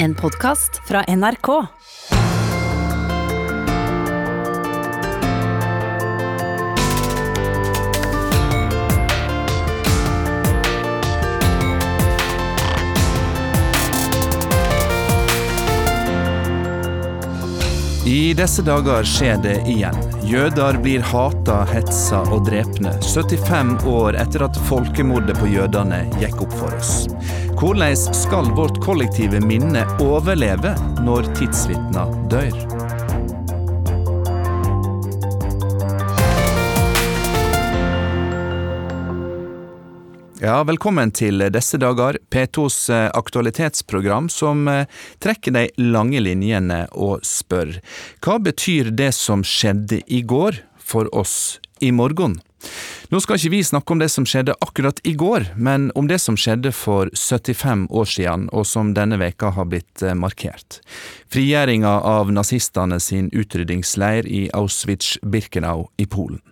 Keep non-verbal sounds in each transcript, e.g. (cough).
En podkast fra NRK. I disse dager skjer det igjen. Jøder blir hata, hetsa og drepne 75 år etter at folkemordet på jødene gikk opp for oss. Hvordan skal vårt kollektive minne overleve når tidsvitna dør? Ja, velkommen til disse dager, P2s eh, aktualitetsprogram som eh, trekker de lange linjene og spør hva betyr det som skjedde i går for oss i morgen? Nå skal ikke vi snakke om det som skjedde akkurat i går, men om det som skjedde for 75 år siden, og som denne veka har blitt eh, markert. Frigjøringa av nazistene sin utryddingsleir i Auschwitz-Birkenau i Polen.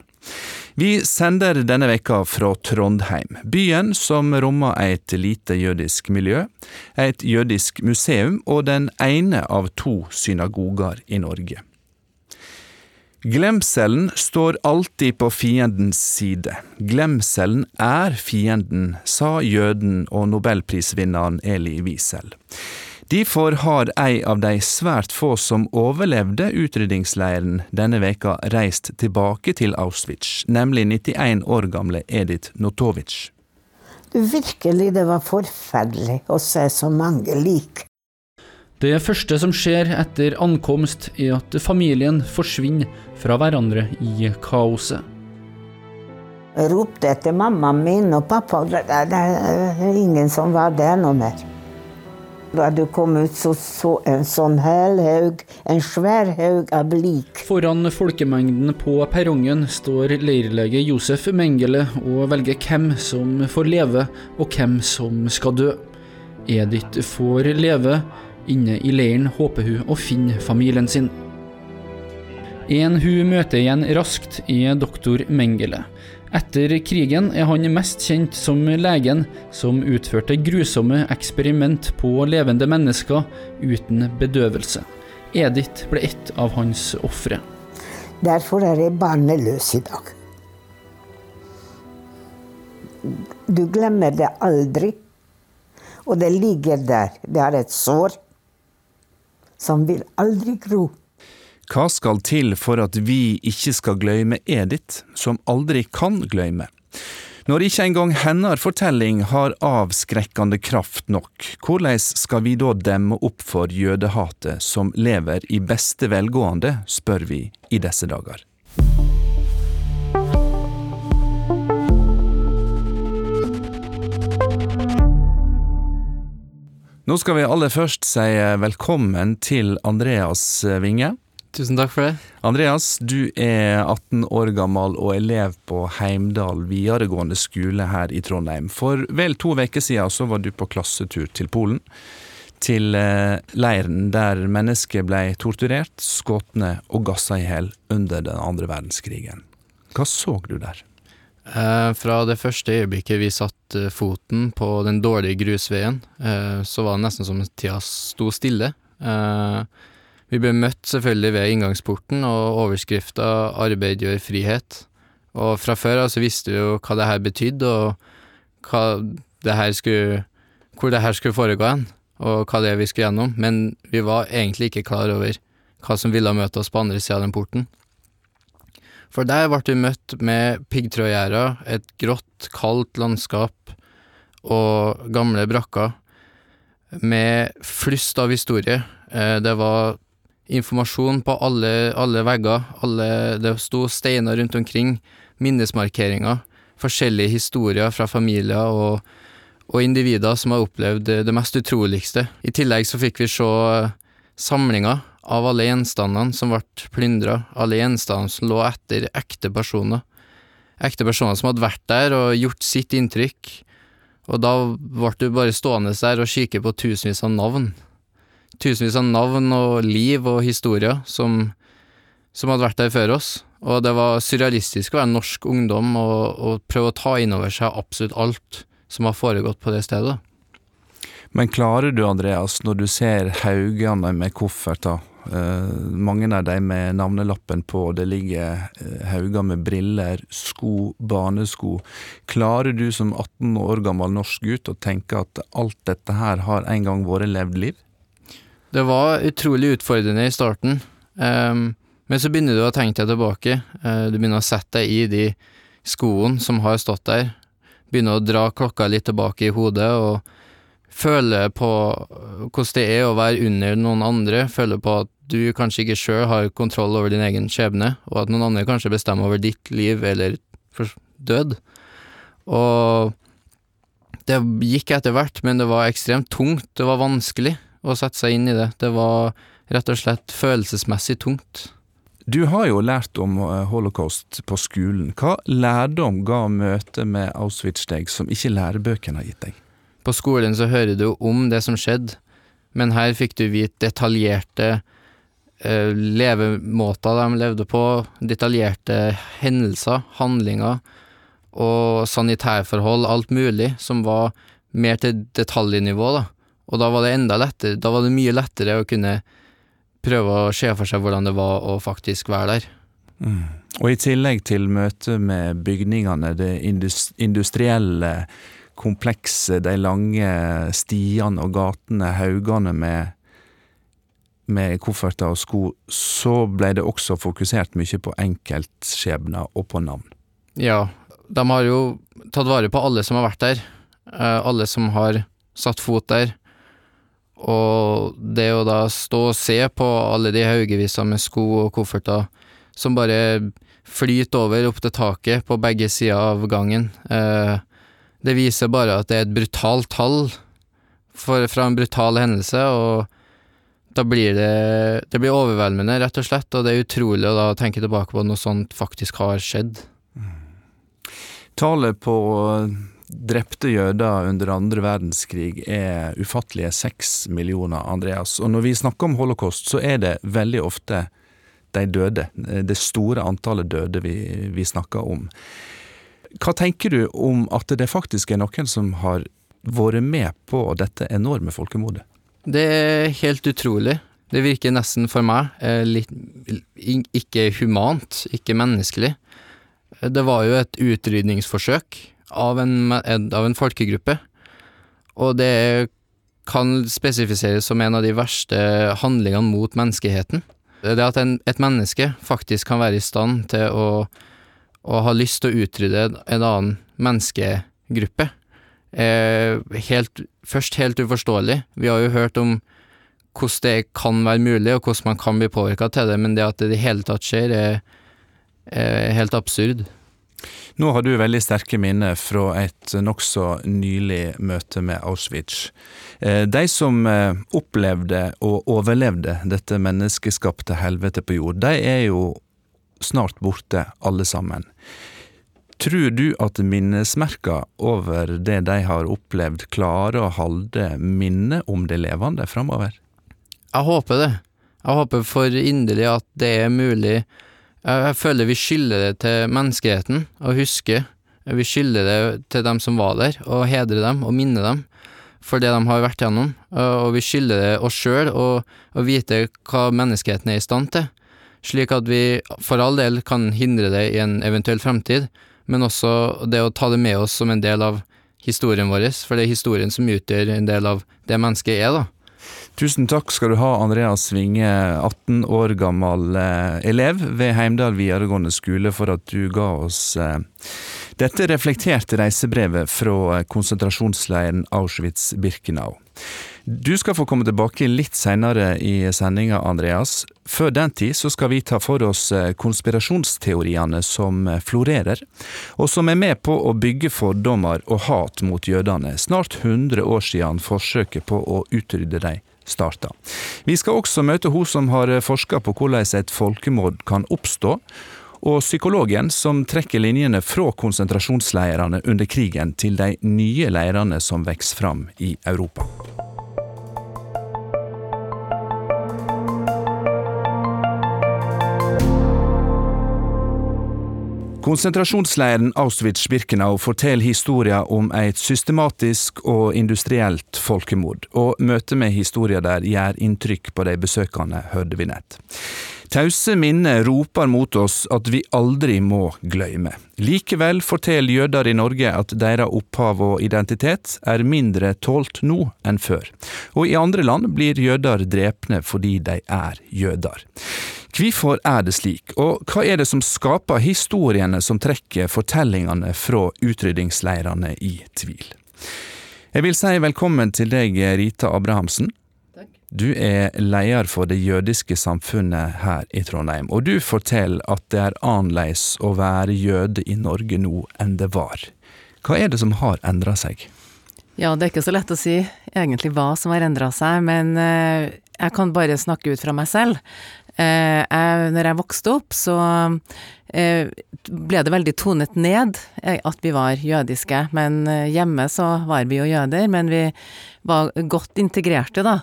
Vi sender denne veka fra Trondheim, byen som rommer et lite jødisk miljø, et jødisk museum og den ene av to synagoger i Norge. Glemselen står alltid på fiendens side. Glemselen er fienden, sa jøden og nobelprisvinneren Eli Wiesel. Derfor har ei av de svært få som overlevde utryddingsleiren denne veka reist tilbake til Auschwitz, nemlig 91 år gamle Edith Notovic. Virkelig, det var forferdelig å se så mange lik. Det første som skjer etter ankomst, er at familien forsvinner fra hverandre i kaoset. Jeg ropte etter mammaen min og pappa, det er ingen som var der noe mer. Da du kom ut, så så en sånn hel haug, en svær haug av lik. Foran folkemengden på perrongen står leirlege Josef Mengele og velger hvem som får leve, og hvem som skal dø. Edith får leve. Inne i leiren håper hun å finne familien sin. En hun møter igjen raskt, er doktor Mengele. Etter krigen er han mest kjent som legen som utførte grusomme eksperiment på levende mennesker uten bedøvelse. Edith ble ett av hans ofre. Derfor er jeg barneløs i dag. Du glemmer det aldri. Og det ligger der. Det har et sår som vil aldri gro. Hva skal til for at vi ikke skal glemme Edith, som aldri kan glemme? Når ikke engang hennes fortelling har avskrekkende kraft nok, hvordan skal vi da demme opp for jødehatet som lever i beste velgående, spør vi i disse dager. Nå skal vi aller først si velkommen til Andreas Winge. Tusen takk for det. Andreas, du er 18 år gammel og elev på Heimdal videregående skole her i Trondheim. For vel to uker siden så var du på klassetur til Polen. Til eh, leiren der mennesker ble torturert, skutt og gassa i hjel under den andre verdenskrigen. Hva så du der? Eh, fra det første øyeblikket vi satte foten på den dårlige grusveien, eh, så var det nesten som tida sto stille. Eh, vi ble møtt selvfølgelig ved inngangsporten, og overskrifta 'Arbeid gjør frihet'. Og fra før så visste vi jo hva det her betydde, og det her skulle, hvor det her skulle foregå hen, og hva det er vi skulle gjennom, men vi var egentlig ikke klar over hva som ville møte oss på andre sida av den porten. For der ble vi møtt med piggtrådgjerder, et grått, kaldt landskap og gamle brakker med flust av historie. Eh, det var informasjon på alle, alle vegger. Alle, det sto steiner rundt omkring, minnesmarkeringer, forskjellige historier fra familier og, og individer som har opplevd det, mest utroligste. I tillegg så fikk vi se samlinger av alle gjenstandene som ble plyndra, alle gjenstandene som lå etter ekte personer. Ekte personer som hadde vært der og gjort sitt inntrykk, og da ble du bare stående der og kikke på tusenvis av navn tusenvis av navn og liv og historier som, som hadde vært der før oss. Og det var surrealistisk å være norsk ungdom og, og prøve å ta inn over seg absolutt alt som har foregått på det stedet. Men klarer du, Andreas, når du ser haugene med kofferter, mange av de med navnelappen på, det ligger eh, hauger med briller, sko, barnesko, klarer du som 18 år gammel norsk gutt å tenke at alt dette her har en gang vært levd liv? Det var utrolig utfordrende i starten, um, men så begynner du å tenke deg tilbake. Uh, du begynner å sette deg i de skoene som har stått der, begynner å dra klokka litt tilbake i hodet og føle på hvordan det er å være under noen andre, føle på at du kanskje ikke sjøl har kontroll over din egen skjebne, og at noen andre kanskje bestemmer over ditt liv eller død. Og det gikk etter hvert, men det var ekstremt tungt, det var vanskelig å sette seg inn i det. Det var rett og slett følelsesmessig tungt. Du har jo lært om eh, holocaust på skolen. Hva lærdom ga møtet med Auschwitz deg som ikke lærebøkene har gitt deg? På skolen så hører du om det som skjedde, men her fikk du vite detaljerte eh, levemåter de levde på, detaljerte hendelser, handlinger og sanitærforhold, alt mulig, som var mer til detaljnivå, da. Og da var det enda lettere, da var det mye lettere å kunne prøve å se for seg hvordan det var å faktisk være der. Mm. Og i tillegg til møtet med bygningene, det industrielle komplekse, de lange stiene og gatene, haugene med, med kofferter og sko, så ble det også fokusert mye på enkeltskjebner og på navn. Ja, de har jo tatt vare på alle som har vært der, eh, alle som har satt fot der. Og det å da stå og se på alle de haugevisene med sko og kofferter som bare flyter over opp til taket på begge sider av gangen, eh, det viser bare at det er et brutalt tall for, fra en brutal hendelse, og da blir det Det blir overveldende, rett og slett, og det er utrolig å da tenke tilbake på at noe sånt faktisk har skjedd. Tallet på drepte jøder under andre verdenskrig er ufattelige seks millioner, Andreas. Og når vi snakker om holocaust, så er det veldig ofte de døde, det store antallet døde vi, vi snakker om. Hva tenker du om at det faktisk er noen som har vært med på dette enorme folkemordet? Det er helt utrolig. Det virker nesten for meg eh, litt ikke humant, ikke menneskelig. Det var jo et utrydningsforsøk av en, av en folkegruppe, og det kan spesifiseres som en av de verste handlingene mot menneskeheten. Det at en, et menneske faktisk kan være i stand til å og har lyst til å utrydde en annen menneskegruppe, Eh, helt, først helt uforståelig. Vi har jo hørt om hvordan det kan være mulig, og hvordan man kan bli påvirka til det, men det at det i det hele tatt skjer, er, er helt absurd. Nå har du veldig sterke minner fra et nokså nylig møte med Auschwitz. Eh, de som eh, opplevde og overlevde dette menneskeskapte helvete på jord, de er jo snart borte, alle sammen. Tror du at minnesmerka over det de har opplevd, klarer å holde minnet om det levende framover? Jeg håper det. Jeg håper for inderlig at det er mulig. Jeg føler vi skylder det til menneskeheten å huske. Vi skylder det til dem som var der, å hedre dem og minne dem for det de har vært gjennom. Og vi skylder det oss sjøl å vite hva menneskeheten er i stand til slik at vi for all del kan hindre det i en eventuell fremtid, men også det å ta det med oss som en del av historien vår, for det er historien som utgjør en del av det mennesket er, da. Tusen takk skal du ha, Andreas Svinge, 18 år gammel eh, elev ved Heimdal videregående skole, for at du ga oss eh, dette reflekterte reisebrevet fra konsentrasjonsleiren Auschwitz-Birkenau. Du skal få komme tilbake litt seinere i sendinga, Andreas. Før den tid så skal vi ta for oss eh, konspirasjonsteoriene som eh, florerer, og som er med på å bygge fordommer og hat mot jødene, snart 100 år siden forsøket på å utrydde dem starta. Vi skal også møte hun som har forska på hvordan et folkemord kan oppstå, og psykologen som trekker linjene fra konsentrasjonsleirene under krigen til de nye leirene som vokser fram i Europa. Konsentrasjonsleiren Auschwitz-Birkenau forteller historien om et systematisk og industrielt folkemord, og møtet med historier der gjør inntrykk på de besøkende, hørte vi nett. Tause minner roper mot oss at vi aldri må glemme. Likevel forteller jøder i Norge at deres opphav og identitet er mindre tålt nå enn før, og i andre land blir jøder drepne fordi de er jøder. Hvorfor er det slik, og hva er det som skaper historiene som trekker fortellingene fra utryddingsleirene i tvil? Jeg vil si velkommen til deg, Rita Abrahamsen. Du er leder for det jødiske samfunnet her i Trondheim, og du forteller at det er annerledes å være jøde i Norge nå enn det var. Hva er det som har endra seg? Ja, det er ikke så lett å si egentlig hva som har endra seg, men eh, jeg kan bare snakke ut fra meg selv. Eh, jeg, når jeg vokste opp, så eh, ble det veldig tonet ned eh, at vi var jødiske. Men hjemme så var vi jo jøder, men vi var godt integrerte, da.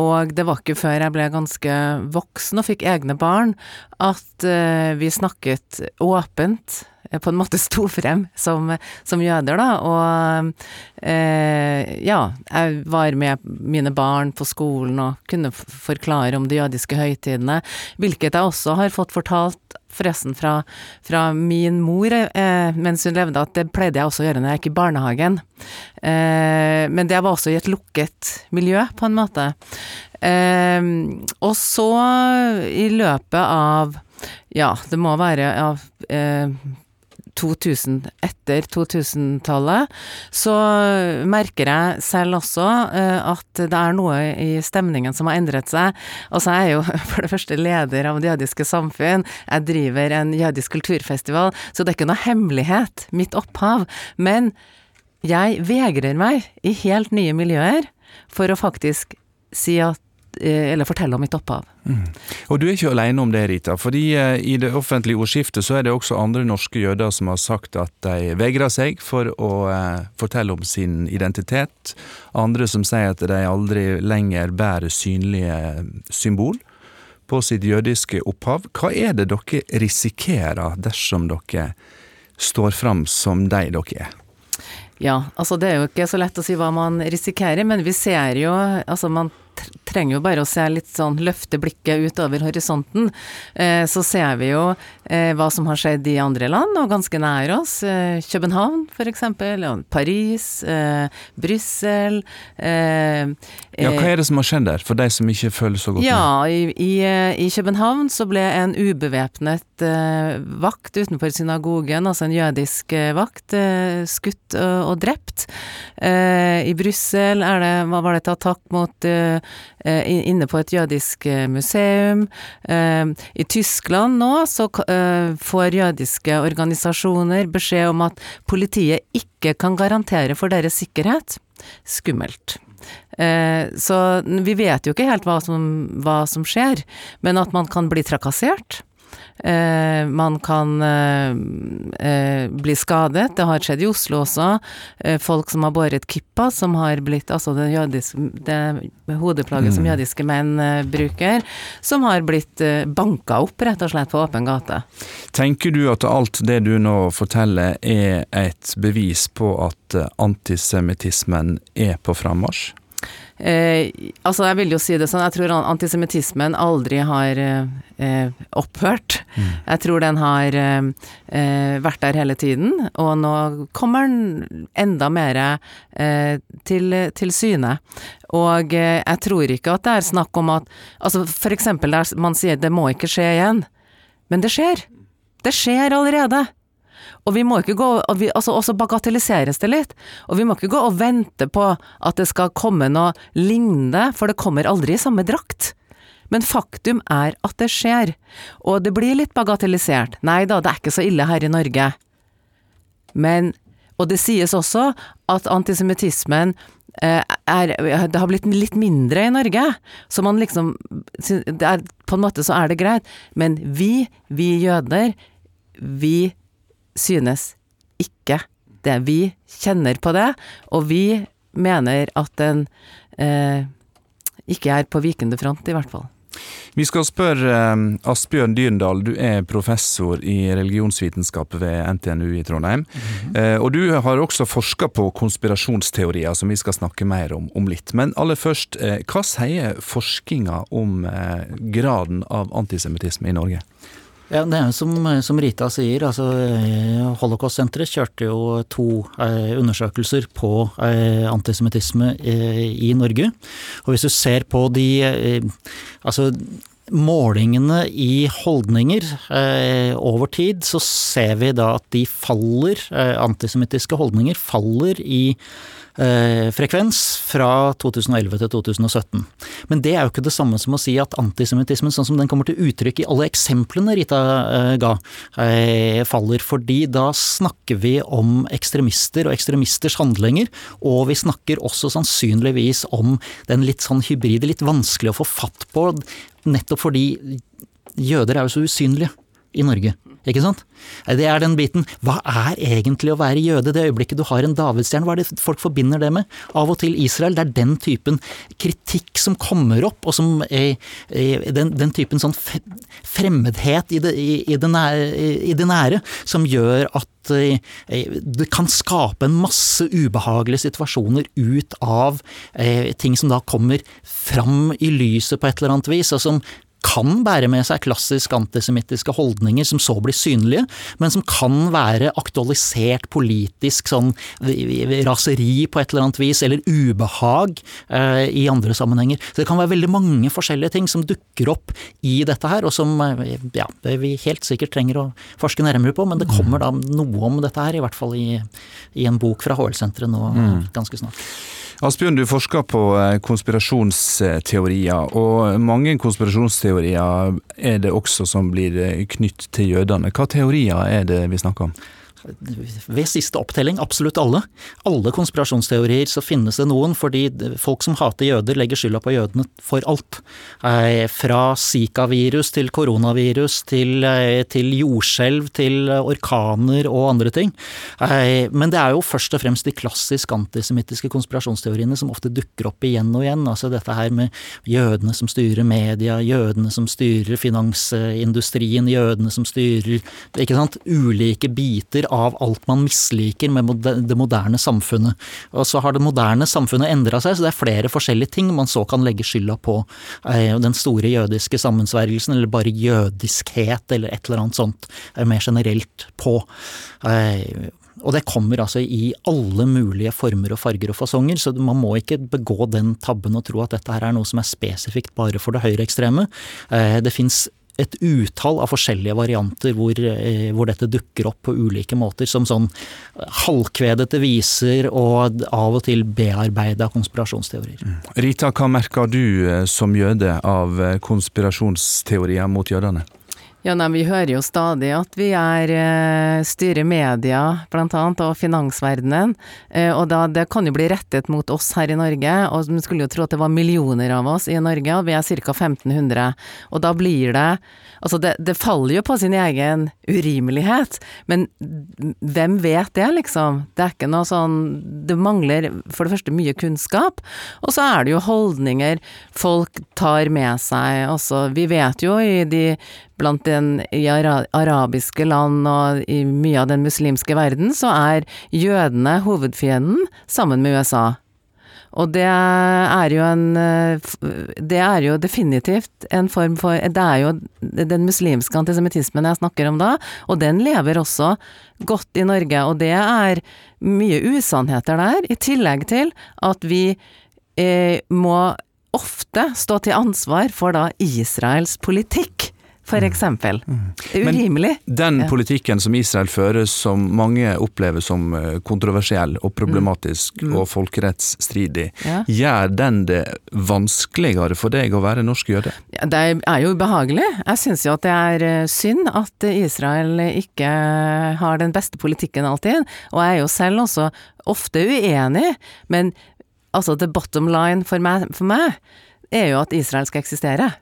Og det var ikke før jeg ble ganske voksen og fikk egne barn, at vi snakket åpent på en måte sto frem som, som jøder, da. Og eh, ja, jeg var med mine barn på skolen og kunne forklare om de jødiske høytidene, hvilket jeg også har fått fortalt forresten fra, fra min mor eh, mens hun levde, at det pleide jeg også å gjøre når jeg gikk i barnehagen. Eh, men det var også i et lukket miljø, på en måte. Eh, og så, i løpet av ja, det må være ja, eh, 2000, etter 2000-tallet, så merker jeg selv også uh, at det er noe i stemningen som har endret seg. Altså, jeg er jo (laughs) for det første leder av Det jødiske samfunn, jeg driver en jødisk kulturfestival, så det er ikke noe hemmelighet, mitt opphav. Men jeg vegrer meg i helt nye miljøer for å faktisk si at Eh, eller fortelle om mitt opphav. Mm. Og du er ikke alene om det, Rita. fordi eh, i det offentlige ordskiftet så er det også andre norske jøder som har sagt at de vegrer seg for å eh, fortelle om sin identitet. Andre som sier at de aldri lenger bærer synlige symbol på sitt jødiske opphav. Hva er det dere risikerer dersom dere står fram som de dere er? Ja, altså det er jo ikke så lett å si hva man risikerer, men vi ser jo Altså man trenger jo bare å se litt sånn løfte blikket utover horisonten, eh, så ser vi jo eh, hva som har skjedd i andre land, og ganske nær oss. Eh, København, eksempel, og Paris, Brussel Ja, hva er det som har skjedd der, for de som ikke føler så godt med? Ja, i, i, i København så ble en ubevæpnet vakt utenfor synagogen, altså en jødisk vakt, skutt og drept. I Brussel var det et attakk mot Eh, inne på et jødisk eh, museum. Eh, I Tyskland nå så får jødiske organisasjoner beskjed om at politiet ikke kan garantere for deres sikkerhet. Skummelt. Så vi vet jo ikke helt hva som, hva som skjer, men at man kan bli trakassert. Eh, man kan eh, eh, bli skadet. Det har skjedd i Oslo også. folk som har båret kippa, som har blitt Altså det, jødiske, det hodeplagget mm. som jødiske menn bruker, som har blitt banka opp, rett og slett, på åpen gate. Tenker du at alt det du nå forteller er et bevis på at antisemittismen er på frammarsj? Eh, altså, jeg vil jo si det sånn, jeg tror antisemittismen aldri har eh, opphørt. Mm. Jeg tror den har eh, vært der hele tiden, og nå kommer den enda mer eh, til, til, syne. Og eh, jeg tror ikke at det er snakk om at Altså, for eksempel der man sier det må ikke skje igjen, men det skjer. Det skjer allerede. Og vi må ikke gå og vi, altså også bagatelliseres det litt. Og vi må ikke gå og vente på at det skal komme noe lignende, for det kommer aldri i samme drakt. Men faktum er at det skjer. Og det blir litt bagatellisert. Nei da, det er ikke så ille her i Norge. Men Og det sies også at antisemittismen eh, er, det har blitt litt mindre i Norge, så man liksom er, På en måte så er det greit, men vi, vi jøder, vi synes ikke det. Vi kjenner på det, og vi mener at den eh, ikke er på vikende front, i hvert fall. Vi skal spørre um, Asbjørn Dyrendal, du er professor i religionsvitenskap ved NTNU i Trondheim. Mm -hmm. og du har også forska på konspirasjonsteorier, som vi skal snakke mer om om litt. Men aller først, uh, hva sier forskninga om graden av antisemittisme i Norge? Ja, det er jo som, som Rita sier, altså Holocaust-senteret kjørte jo to eh, undersøkelser på eh, antisemittisme eh, i Norge. Og hvis du ser på de altså målingene i holdninger eh, over tid, så ser vi da at de faller, eh, antisemittiske holdninger faller i Eh, frekvens fra 2011 til 2017. Men det er jo ikke det samme som å si at antisemittismen, sånn som den kommer til uttrykk i alle eksemplene Rita eh, ga, eh, faller. Fordi da snakker vi om ekstremister og ekstremisters handlinger, og vi snakker også sannsynligvis om den litt sånn hybride, litt vanskelig å få fatt på, nettopp fordi jøder er jo så usynlige i Norge. Ikke sant? Det er den biten. Hva er egentlig å være jøde? Det øyeblikket du har en davidsstjerne, hva er det folk forbinder det med? Av og til Israel. Det er den typen kritikk som kommer opp, og som er, den, den, typen sånn fremmedhet i det, i, i, det nære, i det, nære, som gjør at det kan skape en masse ubehagelige situasjoner ut av ting som da kommer fram i lyset på et eller annet vis, og som kan bære med seg klassisk antisemittiske holdninger som så blir synlige, men som kan være aktualisert politisk sånn raseri på et eller annet vis, eller ubehag eh, i andre sammenhenger. Så det kan være veldig mange forskjellige ting som dukker opp i dette her, og som eh, ja, vi helt sikkert trenger å forske nærmere på, men det kommer da noe om dette her, i hvert fall i, i en bok fra HL-senteret nå mm. ganske snart. Asbjørn, du forsker på eh, konspirasjonsteorier, og mange konspirasjonsteorier er det også som blir eh, knytt til jødene. Hva teorier er det vi snakker om? Ved siste opptelling absolutt alle. Alle konspirasjonsteorier så finnes det noen, fordi folk som hater jøder legger skylda på jødene for alt. Eh, fra Zika-virus til koronavirus til, eh, til jordskjelv til orkaner og andre ting. Eh, men det er jo først og fremst de klassisk antisemittiske konspirasjonsteoriene som ofte dukker opp igjen og igjen. Altså dette her med jødene som styrer media, jødene som styrer finansindustrien, jødene som styrer ikke sant, ulike biter av alt man misliker med det moderne samfunnet. Og så har det moderne samfunnet endra seg, så det er flere forskjellige ting man så kan legge skylda på. Eh, den store jødiske sammensvergelsen, eller bare jødiskhet, eller et eller annet sånt eh, mer generelt på. Eh, og det kommer altså i alle mulige former og farger og fasonger, så man må ikke begå den tabben og tro at dette her er noe som er spesifikt bare for det høyreekstreme. Det fins et utall av forskjellige varianter hvor, eh, hvor, dette dukker opp på ulike måter, som sånn halvkvedete viser og av og til bearbeida konspirasjonsteorier. Mm. Rita, hva merker du eh, som jøde av eh, konspirasjonsteorier mot jødene? Ja, nei, Vi hører jo stadig at vi er eh, styrer media, blant annet, og finansverdenen. Eh, og da, det kan jo bli rettet mot oss her i Norge, og man skulle jo tro at det var millioner av oss i Norge, og vi er ca. 1500. Og da blir det Altså, det, det, faller jo på sin egen urimelighet, men hvem vet det, liksom? Det er ikke noe sånn Det mangler for det første mye kunnskap, og så er det jo holdninger folk tar med seg også. Vi vet jo i de blant den i arabiske land og i mye av den muslimske verden, så er jødene hovedfienden sammen med USA. Og det er jo en Det er jo definitivt en form for Det er jo den muslimske antisemittismen jeg snakker om da, og den lever også godt i Norge. Og det er mye usannheter der, i tillegg til at vi eh, må ofte stå til ansvar for da Israels politikk for mm. Mm. Urimelig. Men den politikken som Israel fører, som mange opplever som eh, kontroversiell og problematisk mm. og folkerettsstridig, ja. gjør den det vanskeligere for deg å være norsk jøde? Ja, det er jo ubehagelig. Jeg syns jo at det er eh, synd at Israel ikke har den beste politikken alltid, og jeg er jo selv også ofte uenig, men altså the bottom line for meg, for meg er jo at Israel skal eksistere.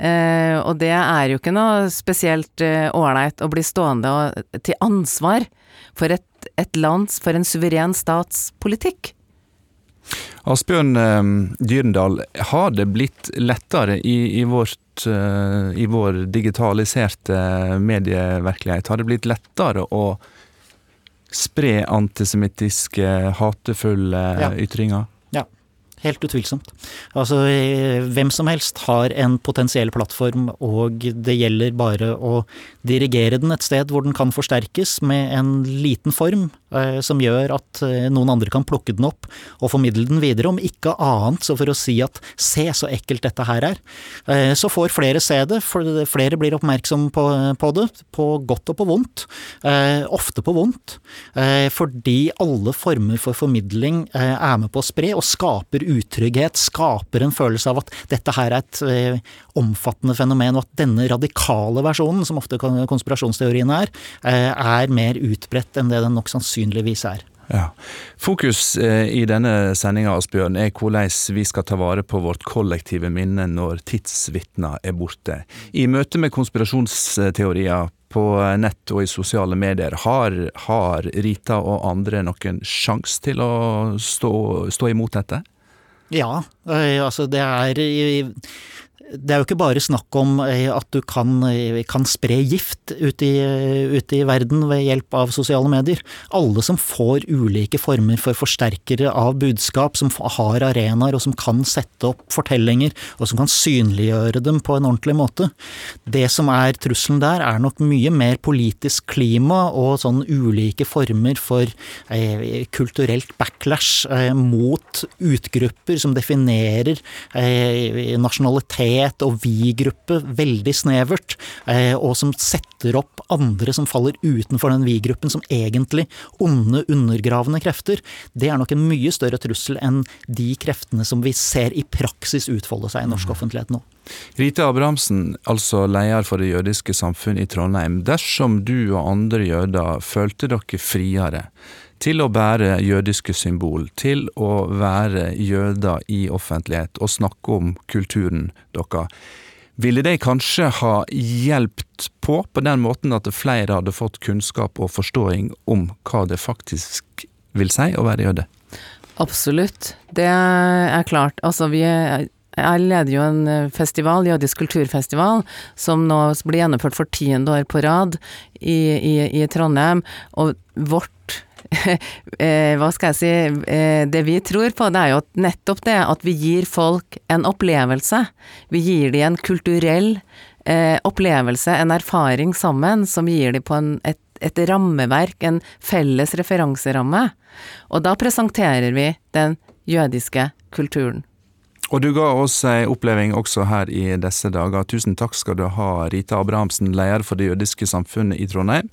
Eh, og det er jo ikke noe spesielt eh, ålreit å bli stående og, til ansvar for et, et lands, for en suveren stats politikk. Asbjørn eh, Dyrendal, har det blitt lettere i, i vårt uh, i vår digitaliserte medievirkelighet? Har det blitt lettere å spre antisemittiske, hatefulle ja. ytringer? Helt utvilsomt. Altså, eh, hvem som helst har en potensiell plattform, og det gjelder bare å dirigere den et sted hvor den kan forsterkes med en liten form eh, som gjør at eh, noen andre kan plukke den opp og formidle den videre, om ikke annet så for å si at se så ekkelt dette her er. Så får flere se det, for flere blir oppmerksom på, på det, på godt og på vondt. Ofte på vondt, fordi alle former for formidling er med på å spre og skaper utrygghet, skaper en følelse av at dette her er et eh, omfattende fenomen, og at denne radikale versjonen, som ofte konspirasjonsteorien er, eh, er mer utbredt enn det den nok sannsynligvis er. Ja. Fokus eh, i denne sendinga er hvordan vi skal ta vare på vårt kollektive minne når tidsvitner er borte. I møte med konspirasjonsteorier på nett og i sosiale medier, har, har Rita og andre noen sjanse til å stå, stå imot dette? Ja, altså det er det er jo ikke bare snakk om eh, at du kan, eh, kan spre gift ute i, ut i, verden ved hjelp av sosiale medier. Alle som får ulike former for forsterkere av budskap, som har arenaer og som kan sette opp fortellinger, og som kan synliggjøre dem på en ordentlig måte. Det som er trusselen der, er nok mye mer politisk klima og sånn ulike former for eh, kulturelt backlash eh, mot utgrupper som definerer eh, nasjonalitet minoritet og vi-gruppe veldig snevert, eh, og som setter opp andre som faller utenfor den vi-gruppen som egentlig onde, undergravende krefter, det er nok en mye større trussel enn de kreftene som vi ser i praksis utfolde seg i norsk mm. offentlighet nå. Rita Abrahamsen, altså leder for det jødiske samfunn i Trondheim. Dersom du og andre jøder følte dere friere til å bære jødiske symbol, til å være jøder i offentlighet og snakke om kulturen deres. Ville det kanskje ha hjulpet på på den måten at flere hadde fått kunnskap og forståing om hva det faktisk vil si å være jøde? Absolutt. Det er klart. Altså, vi er jeg leder jo en festival, Jødisk kulturfestival, som nå blir gjennomført for tiende år på rad i, i, i Trondheim. Og vårt Eh, (laughs) hva skal jeg si, eh, det vi tror på, det er jo nettopp det at vi gir folk en opplevelse. Vi gir dem en kulturell eh, opplevelse, en erfaring sammen, som gir dem på en, et, et rammeverk, en felles referanseramme. Og da presenterer vi den jødiske kulturen. Og du ga oss ei oppleving også her i disse dager. Tusen takk skal du ha, Rita Abrahamsen, leder for det jødiske samfunnet i Trondheim.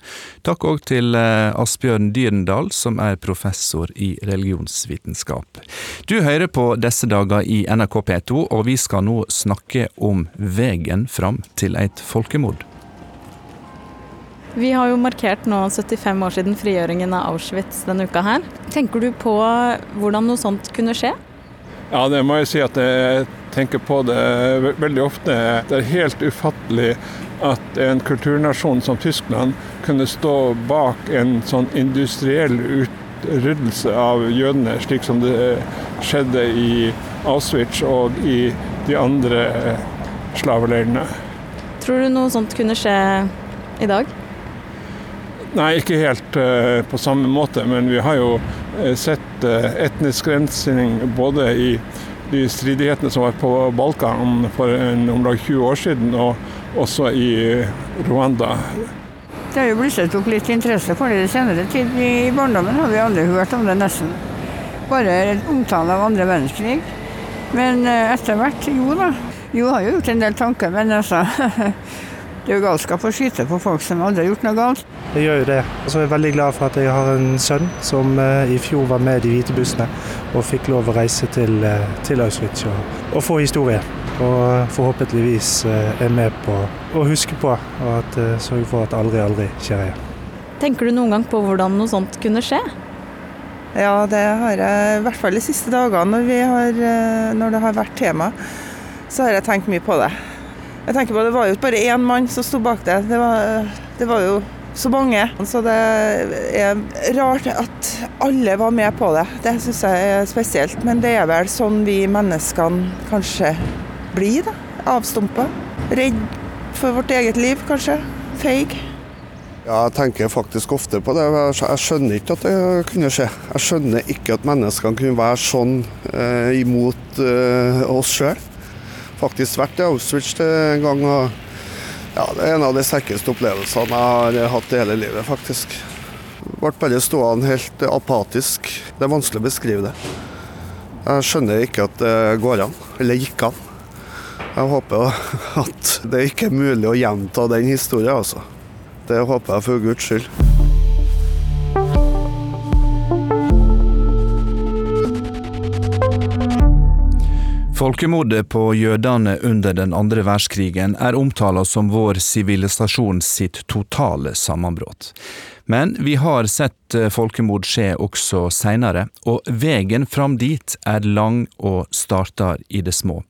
Takk òg til eh, Asbjørn Dyrendal, som er professor i religionsvitenskap. Du hører på disse dager i NRK P2, og vi skal nå snakke om veien fram til et folkemord. Vi har jo markert nå 75 år siden frigjøringen av Auschwitz denne uka her. Tenker du på hvordan noe sånt kunne skje? Ja, det må jeg si at jeg tenker på det veldig ofte. Det er helt ufattelig at en kulturnasjon som Tyskland kunne stå bak en sånn industriell utryddelse av jødene, slik som det skjedde i Auschwitz og i de andre slaveleirene. Tror du noe sånt kunne skje i dag? Nei, ikke helt uh, på samme måte, men vi har jo uh, sett uh, etnisk rensing både i de stridighetene som var på Balkan for om lag 20 år siden, og også i Rwanda. Det har jo blusset opp litt interesse for det i senere tid. I barndommen har vi aldri hørt om det, nesten. Bare omtale av andre verdenskrig. Men etter hvert, jo da. Jo har jo gjort en del tanker, men altså (laughs) Det er jo galskap å skyte på folk som aldri har gjort noe galt. Jeg gjør jo det. Og så er jeg veldig glad for at jeg har en sønn som uh, i fjor var med de hvite bussene og fikk lov å reise til, uh, til Auschwitz og, og, få historie. Og forhåpentligvis uh, er med på å huske på og at, sørge for at aldri, aldri skjer igjen. Tenker du noen gang på hvordan noe sånt kunne skje? Ja, det har jeg i hvert fall de siste dagene når, har, når det har vært tema. Så har jeg tenkt mye på det. Jeg tenker på Det var jo ikke bare én mann som sto bak det. Det var, det var jo så mange. Så det er rart at alle var med på det. Det syns jeg er spesielt. Men det er vel sånn vi menneskene kanskje blir, da. Avstumpa. Redd for vårt eget liv, kanskje. Feig. Ja, jeg tenker faktisk ofte på det. Jeg skjønner ikke at det kunne skje. Jeg skjønner ikke at menneskene kunne være sånn eh, imot eh, oss sjøl. Faktisk vært i Auschwitz en gang. og ja, Det er en av de sterkeste opplevelsene jeg har hatt i hele livet, faktisk. Ble bare stående helt apatisk. Det er vanskelig å beskrive det. Jeg skjønner ikke at det går an, eller gikk an. Jeg håper (laughs) at det ikke er mulig å gjenta den historien, altså. Det håper jeg for Guds skyld. Folkemordet på jødene under den andre verdenskrigen er omtala som vår sivilisasjon sitt totale sammenbrudd. Men vi har sett eh, folkemord skje også seinere, og veien fram dit er lang og starter i det små.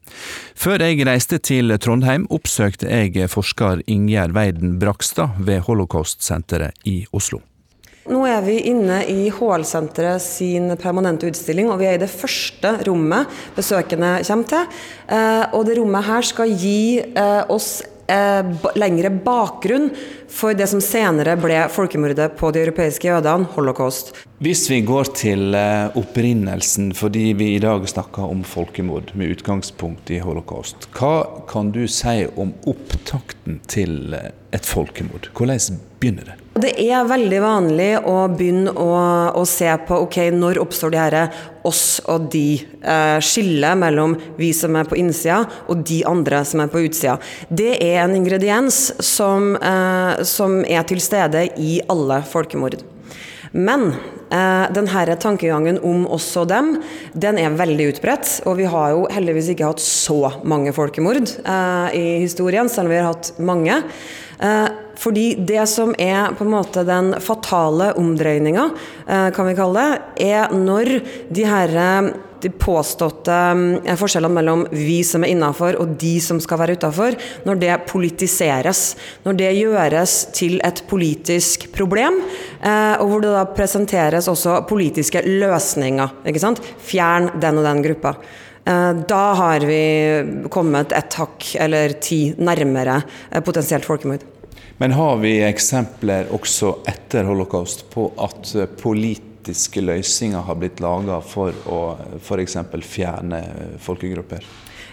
Før jeg reiste til Trondheim, oppsøkte jeg forsker Ingjerd Weiden Brakstad ved Holocaust-senteret i Oslo. Nå er vi inne i HL-senteret sin permanente utstilling, og vi er i det første rommet besøkende kommer til. Eh, og det rommet her skal gi eh, oss lengre bakgrunn for det som senere ble folkemordet på de europeiske jødene, holocaust. Hvis vi går til eh, opprinnelsen, fordi vi i dag snakker om folkemord med utgangspunkt i holocaust, hva kan du si om opptakten til eh, et folkemord? Hvordan begynner det? Det er veldig vanlig å begynne å, å se på ok, når oppstår de her oss og de. Eh, skillet mellom vi som er på innsida og de andre som er på utsida. Det er en ingrediens som, eh, som er til stede i alle folkemord. Men eh, denne tankegangen om oss og dem, den er veldig utbredt. Og vi har jo heldigvis ikke hatt så mange folkemord eh, i historien, selv om vi har hatt mange. Eh, fordi det som er på en måte den fatale omdreininga, eh, kan vi kalle det, er når de her eh, de påståtte forskjellene mellom vi som er innafor og de som skal være utafor, når det politiseres. Når det gjøres til et politisk problem, og hvor det da presenteres også politiske løsninger. ikke sant? Fjern den og den gruppa. Da har vi kommet et hakk eller ti nærmere potensielt folkemord. Men har vi eksempler også etter holocaust på at politiske løsninger har blitt laga for å f.eks. fjerne folkegrupper?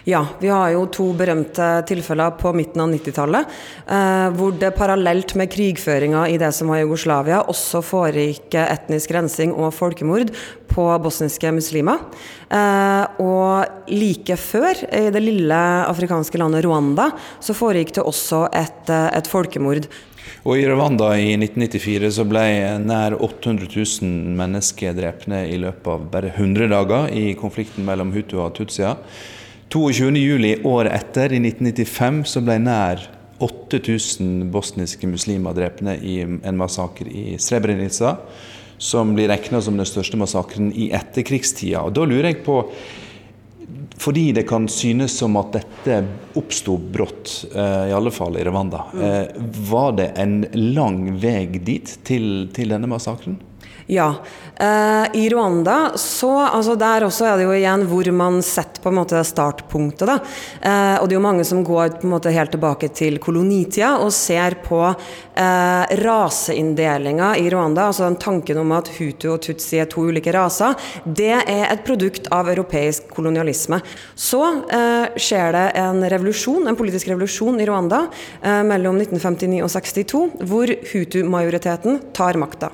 Ja, vi har jo to berømte tilfeller på midten av 90-tallet, eh, hvor det parallelt med krigføringa i det som var Jugoslavia, også foregikk etnisk rensing og folkemord på bosniske muslimer. Eh, og like før, i det lille afrikanske landet Rwanda, så foregikk det også et, eh, et folkemord. Og I Rwanda i 1994 så ble nær 800 000 mennesker drepne i løpet av bare 100 dager i konflikten mellom Hutu og Tutsia. 22.07. året etter, i 1995, så ble nær 8000 bosniske muslimer drepne i en massakre i Srebrenica, som blir regna som den største massakren i etterkrigstida. Og Da lurer jeg på, fordi det kan synes som at dette oppsto brått, eh, i alle fall i Rwanda, eh, var det en lang vei dit, til, til denne massakren? Ja. Uh, I Rwanda så altså Der også er det jo igjen hvor man setter på en måte startpunktet. da. Uh, og det er jo mange som går på en måte helt tilbake til kolonitida og ser på uh, raseinndelinga i Rwanda. Altså den tanken om at hutu og tutsi er to ulike raser. Det er et produkt av europeisk kolonialisme. Så skjer det en revolusjon, en politisk revolusjon i Rwanda mellom 1959 og 62, hvor hutu-majoriteten tar makta.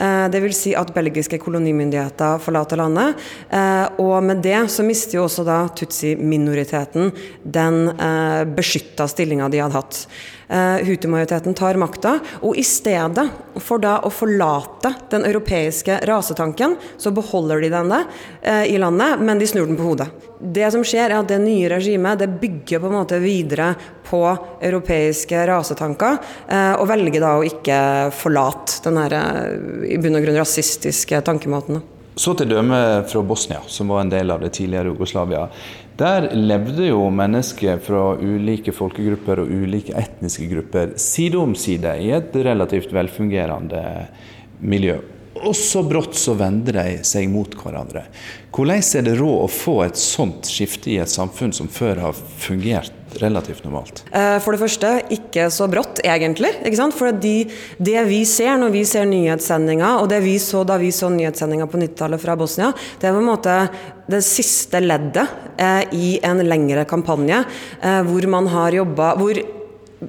Eh, Dvs. Si at belgiske kolonimyndigheter forlater landet. Eh, og med det så mister jo også da tutsi-minoriteten den eh, beskytta stillinga de hadde hatt. Hutu-majoriteten tar makta, og i stedet for da å forlate den europeiske rasetanken, så beholder de denne i landet, men de snur den på hodet. Det som skjer, er at det nye regimet det bygger på en måte videre på europeiske rasetanker, eh, og velger da å ikke forlate den her, eh, i bunn og grunn rasistiske tankemåten. Så til dømme fra Bosnia, som var en del av det tidligere Jugoslavia. Der levde jo mennesker fra ulike folkegrupper og ulike etniske grupper side om side i et relativt velfungerende miljø. og så brått så vender de seg mot hverandre. Hvordan er det råd å få et sånt skifte i et samfunn som før har fungert relativt normalt? Eh, for det første, ikke så brått, egentlig. For de, det vi ser når vi ser nyhetssendinger, og det vi så da vi så nyhetssendinger på 90-tallet fra Bosnia, det er på en måte det siste leddet eh, i en lengre kampanje eh, hvor man har jobba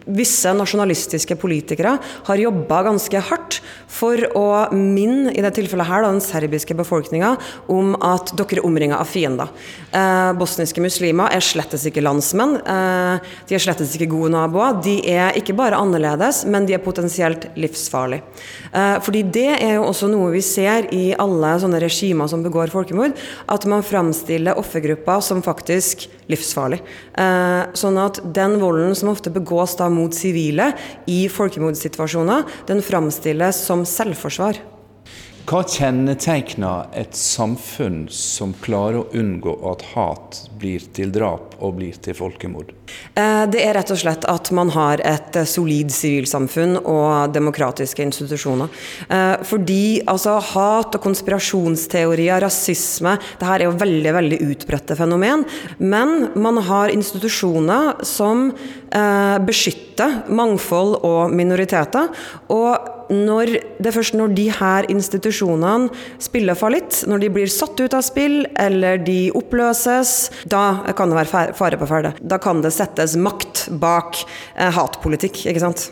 visse nasjonalistiske politikere har jobba ganske hardt for å minne i det tilfellet her, da, den serbiske befolkninga om at dere er omringa av fiender. Eh, bosniske muslimer er slettes ikke landsmenn. Eh, de er slettes ikke gode naboer. De er ikke bare annerledes, men de er potensielt livsfarlige. Eh, fordi det er jo også noe vi ser i alle sånne regimer som begår folkemord, at man framstiller offergrupper som faktisk livsfarlig. Eh, sånn at den volden som ofte begås da mot sivile i folkemordsituasjoner, den framstilles som selvforsvar. Hva kjennetegner et samfunn som klarer å unngå at hat blir til drap og blir til folkemord? Eh, det er rett og slett at man har et eh, solid sivilsamfunn og demokratiske institusjoner. Eh, fordi altså, hat og konspirasjonsteorier, rasisme, det her er jo veldig veldig utbredte fenomen. Men man har institusjoner som beskytter mangfold og minoriteter. og når det er først når de her institusjonene spiller fallitt, når de blir satt ut av spill eller de oppløses, da kan det være fare på ferde. Da kan det settes makt bak eh, hatpolitikk, ikke sant.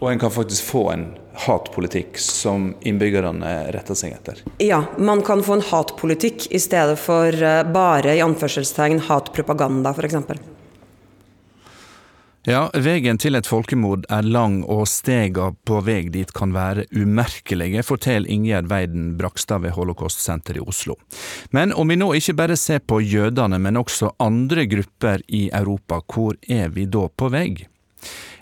Og en kan faktisk få en hatpolitikk som innbyggerne retter seg etter? Ja, man kan få en hatpolitikk i stedet for eh, bare i anførselstegn hatpropaganda, f.eks. Ja, veien til et folkemord er lang og stega på vei dit kan være umerkelige, forteller Ingjerd Weiden Brakstad ved Holocaust-senteret i Oslo. Men om vi nå ikke bare ser på jødene, men også andre grupper i Europa, hvor er vi da på vei?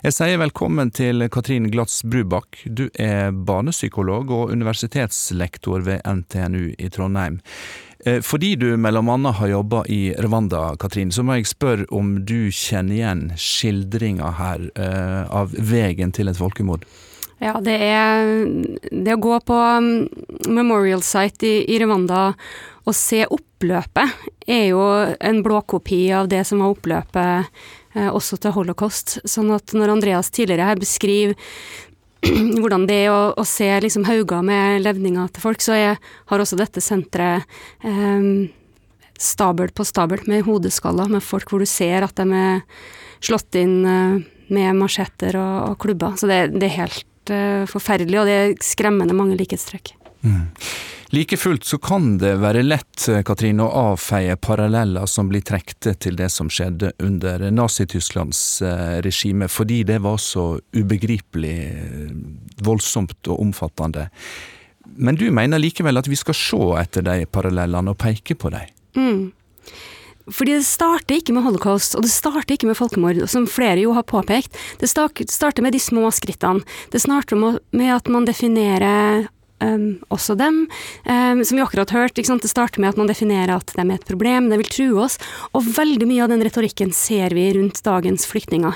Jeg sier velkommen til Katrin Glatz Brubakk. Du er barnepsykolog og universitetslektor ved NTNU i Trondheim. Eh, fordi du annet har jobba i Rwanda, Katrin, så må jeg spørre om du kjenner igjen skildringa her eh, av veien til et folkemord? Ja, det er det å gå på um, Memorial Site i, i Rwanda og se oppløpet, er jo en blåkopi av det som var oppløpet eh, også til holocaust. Sånn at når Andreas tidligere her beskriver (clears throat) hvordan det er å, å se liksom hauger med levninger til folk, så jeg har også dette senteret eh, stabel på stabel med hodeskaller, med folk hvor du ser at de er slått inn eh, med machetter og, og, klubber. Så det, det er helt eh, forferdelig, og det er skremmende mange likhetstrekk. Mm. Like fullt så kan det være lett, Katrine, å avfeie paralleller som blir trukket til det som skjedde under Nazi-Tysklands eh, regime, fordi det var så ubegripelig eh, voldsomt og omfattende. Men du mener likevel at vi skal se etter de parallellene og peke på dem? Mm. Fordi det starter ikke med holocaust, og det starter ikke med folkemord, som flere jo har påpekt. Det starter med de små skrittene. Det starter med at man definerer Um, også dem. Um, som vi akkurat hørt, det starter med at man definerer at de er et problem, det vil true oss. Og veldig mye av den retorikken ser vi rundt dagens flyktninger.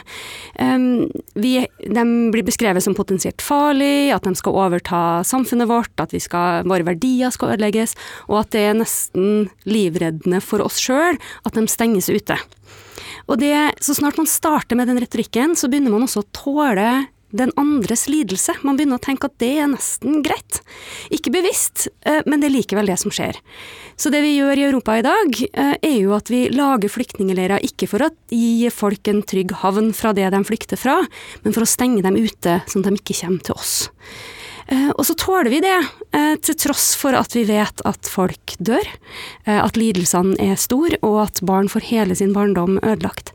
Um, vi, de blir beskrevet som potensielt farlige, at de skal overta samfunnet vårt, at skal, våre verdier skal ødelegges, og at det er nesten livreddende for oss sjøl at de stenges ute. Og det, så snart man starter med den retorikken, så begynner man også å tåle den andres lidelse. Man begynner å tenke at det er nesten greit. Ikke bevisst, eh, men det er likevel det som skjer. Så det vi gjør i Europa i dag, eh, er jo at vi lager flyktningleirer ikke for å gi folk en trygg havn fra det de flykter fra, men for å stenge dem ute, sånn at de ikke kommer til oss. Eh, og så tåler vi det, til tross for at vi vet at folk dør, at lidelsene er store, og at barn får hele sin barndom ødelagt.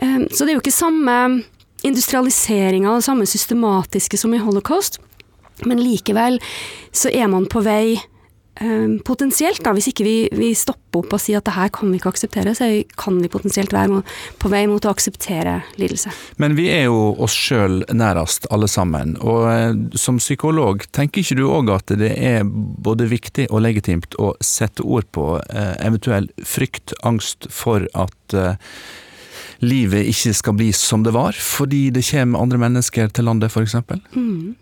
Så det er jo ikke samme industrialiseringa det samme systematiske som i holocaust, men likevel så er man på vei Um, potensielt, da, hvis ikke vi, vi, stopper opp og sier at det her kan vi ikke akseptere, så kan vi potensielt være på vei mot å akseptere lidelse. Men vi er jo oss sjøl nærest, alle sammen. Og eh, som psykolog, tenker ikke du òg at det er både viktig og legitimt å sette ord på eh, eventuell frykt, angst for at eh, livet ikke skal bli som det var, fordi det kommer andre mennesker til landet, f.eks.? Mm.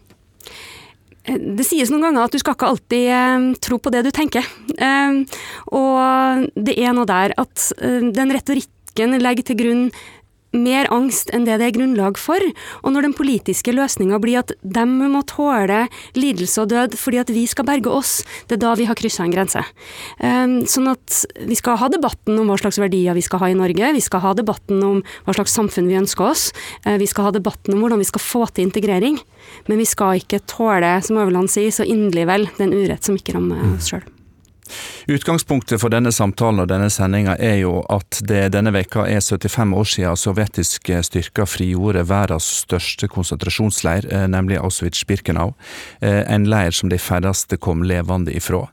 det sies noen ganger at du skal ikke alltid eh, tro på det du tenker. Eh, og det er noe der at eh, den retorikken legger til grunn mer angst enn det det er grunnlag for. Og når den politiske løsninga blir at de må tåle lidelse og død fordi at vi skal berge oss, det er da vi har kryssa en grense. Um, sånn at vi skal ha debatten om hva slags verdier vi skal ha i Norge, vi skal ha debatten om hva slags samfunn vi ønsker oss, uh, vi skal ha debatten om hvordan vi skal få til integrering, men vi skal ikke tåle, som Øverland sier, så inderlig vel den urett som ikke rammer oss sjøl. Utgangspunktet for denne samtalen og denne sendinga er jo at det denne veka er 75 år siden sovjetiske styrker frigjorde verdens største konsentrasjonsleir, eh, nemlig Auschwitz-Birkenau. Eh, en leir som de færreste kom levende ifra.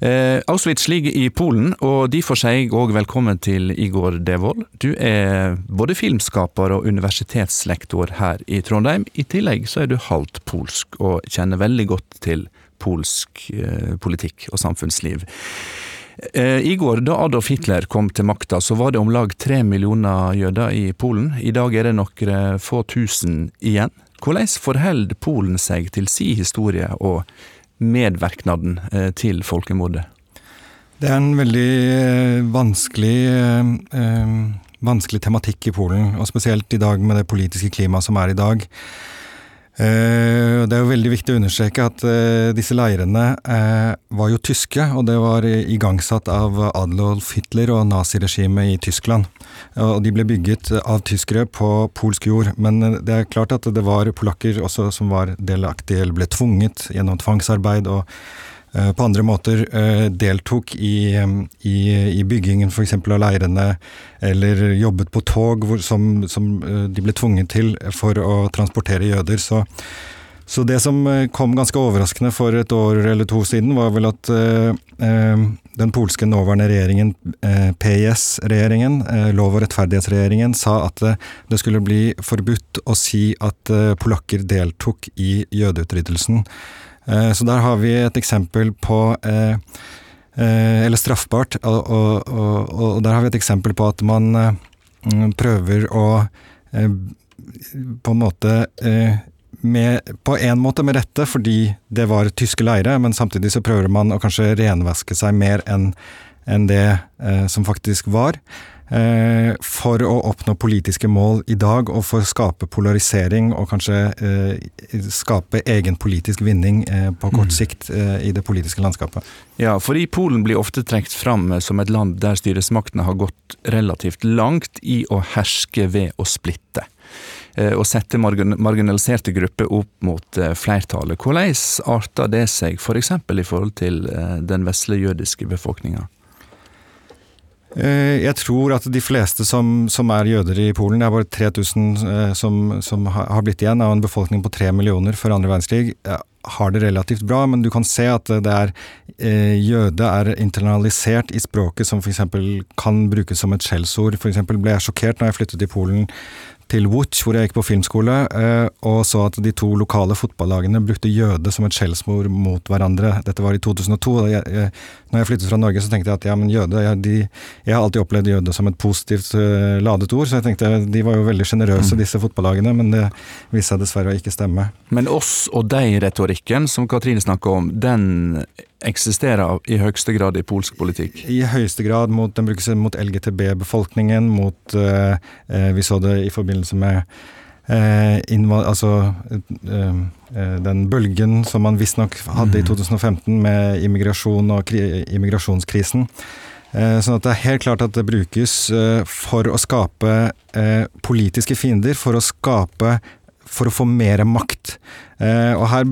Eh, Auschwitz ligger i Polen, og derfor sier jeg òg velkommen til Igor Devold. Du er både filmskaper og universitetslektor her i Trondheim. I tillegg så er du halvt polsk og kjenner veldig godt til polsk eh, politikk og samfunnsliv. Eh, I går, da Adolf Hitler kom til makta, så var det om lag tre millioner jøder i Polen. I dag er det noen få tusen igjen. Hvordan forholder Polen seg til si historie og medvirknaden eh, til folkemordet? Det er en veldig vanskelig, vanskelig tematikk i Polen, og spesielt i dag med det politiske klimaet som er i dag. Eh, det er jo veldig viktig å understreke at eh, disse leirene eh, var jo tyske, og det var igangsatt av Adolf Hitler og naziregimet i Tyskland. Og de ble bygget av tyskere på polsk jord, men det er klart at det var polakker også som var delaktige, eller ble tvunget gjennom tvangsarbeid og på andre måter eh, deltok i, i, i byggingen f.eks. av leirene, eller jobbet på tog hvor, som, som, eh, de ble tvunget til for å transportere jøder. Så, så, det som kom ganske overraskende for et år eller to siden, var vel at eh, den polske nåværende regjeringen, eh, PIS-regjeringen, eh, lov- og rettferdighetsregjeringen, sa at det skulle bli forbudt å si at polakker deltok i jødeutryddelsen. Eh, så der har vi et eksempel på eh, eh, Eller straffbart. Og, og, og, der har vi et eksempel på at man prøver å på en måte med, på en måte med rette, fordi det var tyske leire, men samtidig så prøver man å kanskje renvaske seg mer enn en det eh, som faktisk var. Eh, for å oppnå politiske mål i dag, og for å skape polarisering og kanskje eh, skape egen politisk vinning på kort mm. sikt i det politiske landskapet. Ja, fordi Polen blir ofte trukket fram som et land der styresmaktene har gått relativt langt i å herske ved å splitte og sette marginaliserte grupper opp mot flertallet. Hvordan arter det seg f.eks. For i forhold til den vesle jødiske befolkninga? Eh, jeg tror at de fleste som, som, er jøder i Polen, det er bare 3000 eh, som, som har blitt igjen av en befolkning på tre millioner før andre verdenskrig, har det relativt bra, men du kan se at det er eh, jøde er internalisert i språket som f.eks. kan brukes som et skjellsord. F.eks. ble jeg sjokkert når jeg flyttet til Polen til Łódź, hvor jeg gikk på filmskole, og så at de to lokale fotballagene brukte jøde som et skjellsord mot hverandre. Dette var i 2002. og jeg, når jeg flyttet fra Norge, så tenkte jeg at ja, men jøde jeg, de, jeg har alltid opplevd jøde som et positivt uh, ladet ord, så jeg tenkte de var jo veldig sjenerøse, mm. disse fotballagene, men det viste seg dessverre å ikke stemme. Men oss og deg-retorikken som Katrine snakker om, den eksisterer i høyeste grad i polsk politikk? I høyeste grad. Mot, den brukes mot LGTB-befolkningen, mot uh, Vi så det i forbindelse med altså den bølgen som man visstnok hadde i 2015 mm. med immigrasjon og immigrasjonskrisen. Sånn at det er helt klart at det brukes for å skape politiske fiender, for å skape for å få mer makt. Eh, og her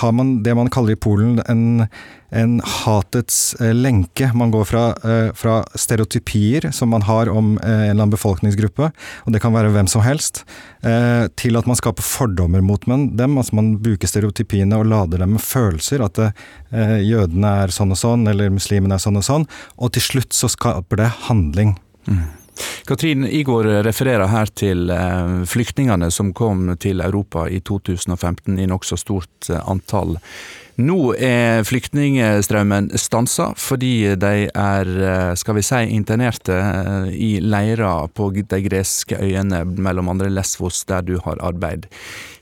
har man det man kaller i Polen en, en hatets eh, lenke. Man går fra, eh, fra, stereotypier som man har om en eller annen befolkningsgruppe, og det kan være hvem som helst, til at man skaper fordommer mot dem. Altså man bruker stereotypiene og lader dem med følelser. At jødene er sånn og sånn, eller muslimene er sånn og sånn. Og til slutt så skaper det handling. Mm. Katrin Igor refererer her til eh, flyktningene som kom til Europa i 2015 i nokså stort eh, antall. Nå er flyktningstrømmen stansa fordi de er, eh, skal vi si, internerte i leirer på de greske øyene, mellom andre Lesvos, der du har arbeid.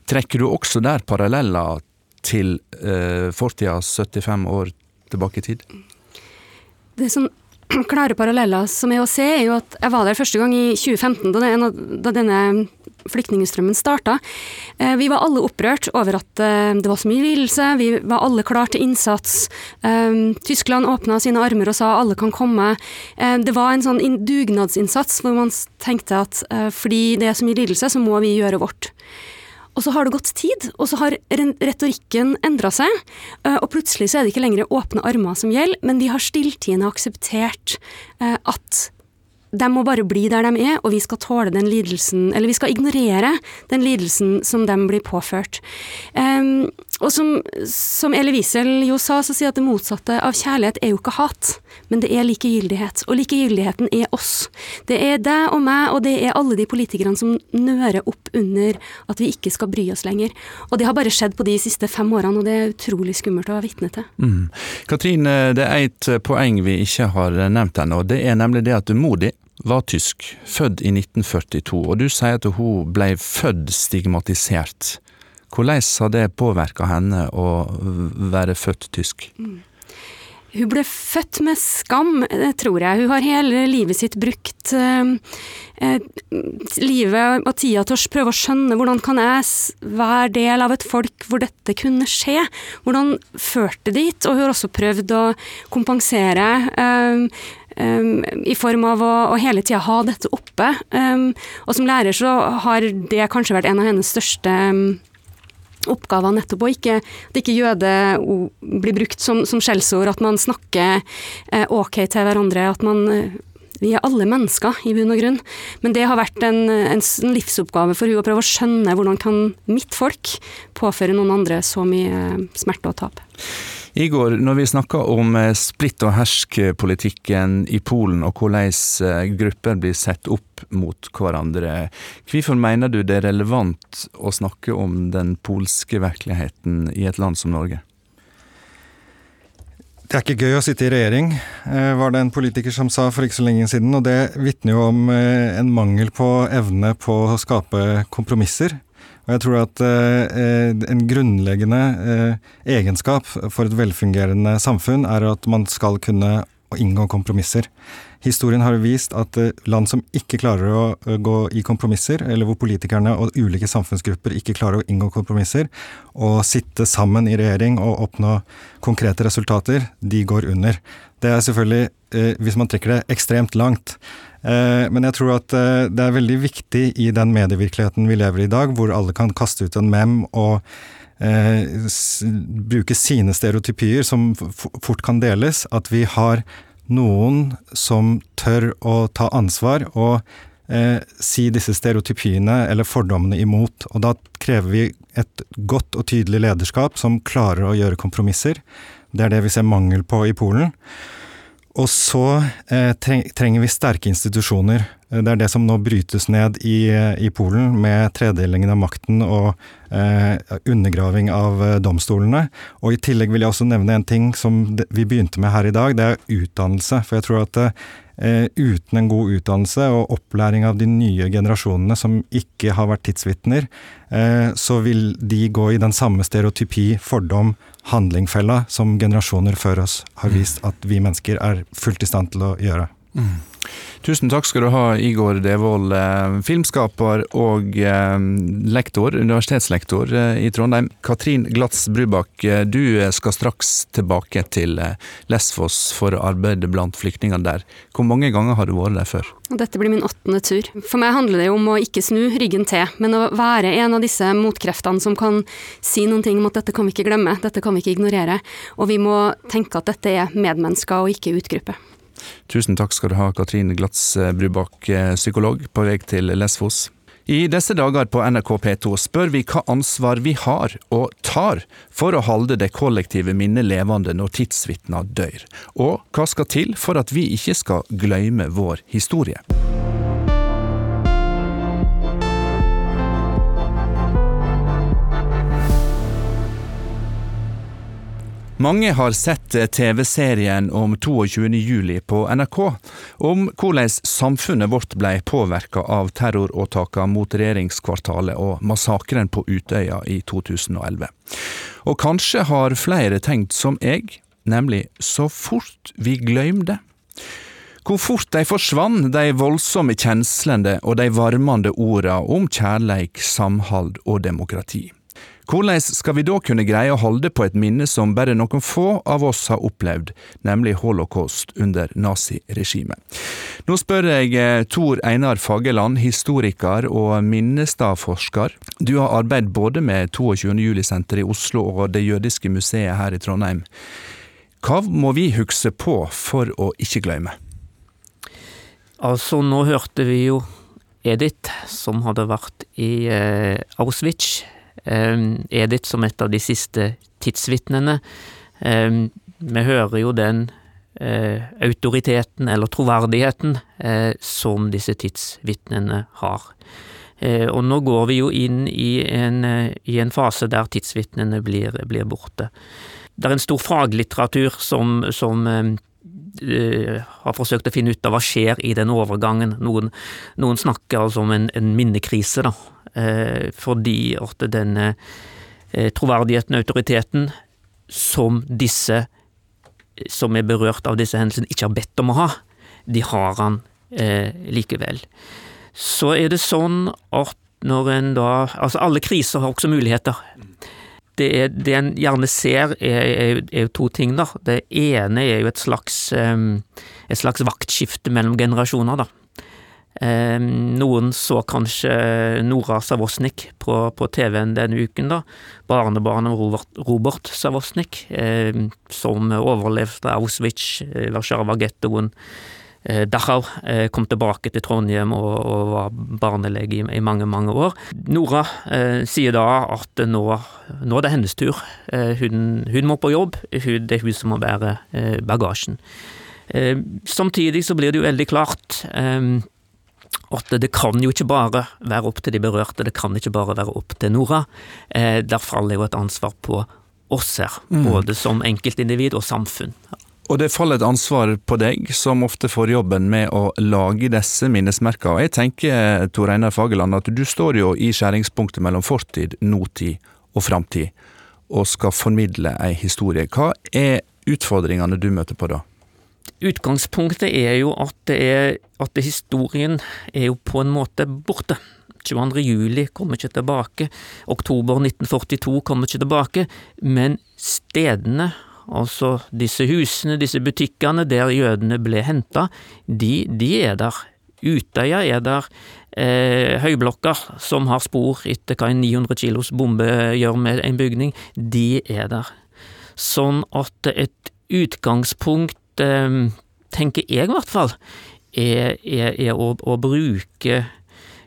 Trekker du også der paralleller til eh, fortida 75 år tilbake i tid? Det sånn (clears throat) klare paralleller som er å se, er jo at jeg var der første gang i 2015, da, det, da denne flyktningstrømmen starta. Eh, vi var alle opprørt over at eh, det var så mye lidelse, vi var alle klar til innsats. Eh, Tyskland åpna sine armer og sa alle kan komme. Det var en sånn dugnadsinnsats hvor man tenkte at fordi det er så mye lidelse, så må vi gjøre vårt. Og så har det gått tid, og så har retorikken endra seg. Eh, og plutselig så er det ikke lenger åpne armer som gjelder, men vi har stilltiende akseptert eh, at de må bare bli der de er, og vi skal tåle den lidelsen, eller vi skal ignorere den lidelsen som de blir påført. Um, og som, som Elie Wiesel jo sa, så sier at det motsatte av kjærlighet er jo ikke hat, men det er likegyldighet. Og likegyldigheten er oss. Det er deg og meg, og det er alle de politikerne som nører opp under at vi ikke skal bry oss lenger. Og det har bare skjedd på de siste fem årene, og det er utrolig skummelt å være vitne til. Mm. Katrin, det er et poeng vi ikke har nevnt ennå. Det er nemlig det at du di var tysk, født i 1942, og du sier at hun ble født stigmatisert. Hvordan har det påvirka henne å være født tysk? Mm. Hun ble født med skam, tror jeg. Hun har hele livet sitt brukt eh, eh, livet og tida til å prøve å skjønne hvordan kan jeg være del av et folk hvor dette kunne skje? Hvordan førte dit? Og hun har også prøvd å kompensere. Eh, um, i form av å, å hele tida ha dette oppe. Um, og som lærer så har det kanskje vært en av hennes største um, oppgaver nettopp å ikke, at ikke jøde blir brukt som, som skjellsord, at man snakker eh, ok til hverandre, at man eh, vi er alle mennesker, i bunn og grunn. Men det har vært en, en, livsoppgave for hun å prøve å skjønne hvordan kan mitt folk påføre noen andre så mye eh, smerte og tap. Igor, når vi snakker om eh, splitt og hersk-politikken i Polen, og hvordan eh, grupper blir sett opp mot hverandre, hvorfor mener du det er relevant å snakke om den polske virkeligheten i et land som Norge? Det er ikke gøy å sitte i regjering, eh, var det en politiker som sa for ikke så lenge siden. Og det vitner jo om en mangel på evne på å skape kompromisser. Og jeg tror at eh, en grunnleggende eh, egenskap for et velfungerende samfunn er at man skal kunne inngå kompromisser. Historien har vist at eh, land som ikke klarer å eh, gå i kompromisser, eller hvor politikerne og ulike samfunnsgrupper ikke klarer å inngå kompromisser, og sitte sammen i regjering og oppnå konkrete resultater, de går under. Det er selvfølgelig, eh, hvis man trekker det ekstremt langt, men jeg tror at det er veldig viktig i den medievirkeligheten vi lever i i dag, hvor alle kan kaste ut en mem og bruke sine stereotypier som fort kan deles, at vi har noen som tør å ta ansvar og eh, si disse stereotypiene eller fordommene imot. Og da krever vi et godt og tydelig lederskap som klarer å gjøre kompromisser. Det er det vi ser mangel på i Polen. Og så eh, trenger vi sterke institusjoner. Eh, det er det som nå brytes ned i, eh, i Polen, med tredelingen av makten og eh, undergraving av domstolene. Og i tillegg vil jeg også nevne en ting som vi begynte med her i dag, det er utdannelse. For jeg tror at eh, uten en god utdannelse og opplæring av de nye generasjonene som ikke har vært tidsvitner, så vil de gå i den samme stereotypi, fordom, handlingfella som generasjoner før oss har vist at vi mennesker er fullt i stand til å gjøre. Mm. Tusen takk skal du ha, Igor Devold, eh, filmskaper og eh, lektor, universitetslektor eh, i Trondheim. Katrin Glatz Brubakk, du skal straks tilbake til Lesvos for å arbeide blant flyktningene der. Hvor mange ganger har du vært der før? Dette blir min åttende tur. For meg handler det om å ikke snu ryggen til, men å være en av disse motkreftene som kan si noen ting om at dette kan vi ikke glemme, dette kan vi ikke ignorere, og vi må tenke at dette er medmennesker og ikke utgruppe. Tusen takk skal du ha, Katrin Glatz eh, Brubakk, eh, psykolog, på vei til Lesvos. I disse dager på NRK P2 spør vi hva ansvar vi har og tar for å holde det kollektive minnet levende når tidsvitner dør, og hva skal til for at vi ikke skal glemme vår historie. Mange har sett TV-serien om 22. juli på NRK, om hvordan samfunnet vårt ble påvirka av terroråtakene mot regjeringskvartalet og massakren på Utøya i 2011. Og kanskje har flere tenkt som jeg, nemlig så fort vi glemte. Hvor fort de forsvann, de voldsomme kjenslene og de varmende orda om kjærleik, samhold og demokrati. Hvordan skal vi da kunne greie å holde på et minne som bare noen få av oss har opplevd, nemlig holocaust under naziregimet? Nå spør jeg eh, Tor Einar Fageland, historiker og Minnestadforsker. Du har arbeidet både med 22. juli-senteret i Oslo og Det jødiske museet her i Trondheim. Hva må vi huske på for å ikke glemme? Altså, nå hørte vi jo Edith, som hadde vært i eh, Auschwitz Edith som et av de siste tidsvitnene. Ehm, vi hører jo den eh, autoriteten, eller troverdigheten, eh, som disse tidsvitnene har. Eh, og nå går vi jo inn i en, i en fase der tidsvitnene blir, blir, borte. Det er en stor faglitteratur som, som har forsøkt å finne ut av hva skjer i den overgangen. Noen, noen snakker altså om en, en minnekrise, da. Eh, fordi at denne eh, troverdigheten og autoriteten som disse som er berørt av disse hendelsene, ikke har bedt om å ha, de har han eh, likevel. Så er det sånn at når en da Altså, alle kriser har også muligheter. Det, er, det en gjerne ser, er, er, er, jo to ting, da. Det ene er jo et slags, et slags vaktskifte mellom generasjoner, da. Ehm, noen så kanskje Nora Savosnik på, på TV-en denne uken, da. Barnebarnet Robert, Robert Savosnik, ehm, som overlevde Auschwitz, eh, Warszawa-gettoen. Eh, Dachau eh, kom tilbake til Trondheim og, og var barnelege i, i, mange, mange år. Nora eh, sier da at nå, nå, er det hennes tur. Eh, hun, hun, må på jobb, hun, det er hun som må bære bagasjen. samtidig så blir det jo veldig klart at det kan jo ikke bare være opp til de berørte, det kan ikke bare være opp til Nora. Eh, der faller jo et ansvar på oss her, mm. både som enkeltindivid og samfunn. Og det faller et ansvar på deg, som ofte får jobben med å lage disse minnesmerkene. Og jeg tenker, Tor Einar Fageland, at du står jo i skjæringspunktet mellom fortid, nåtid og framtid, og skal formidle ei historie. Hva er utfordringene du møter på da? Utgangspunktet er jo at, er, at historien er jo på en måte borte. 22. juli kommer ikke tilbake, oktober 1942 kommer ikke tilbake, men stedene, altså disse husene, disse butikkene der jødene ble henta, de, de, er der. Utøya er der. Eh, høyblokker som har spor etter hva en 900 kilos bombe gjør med en bygning, de er der. Sånn at et utgangspunkt tenker jeg i hvert fall, er, er, er å, å, bruke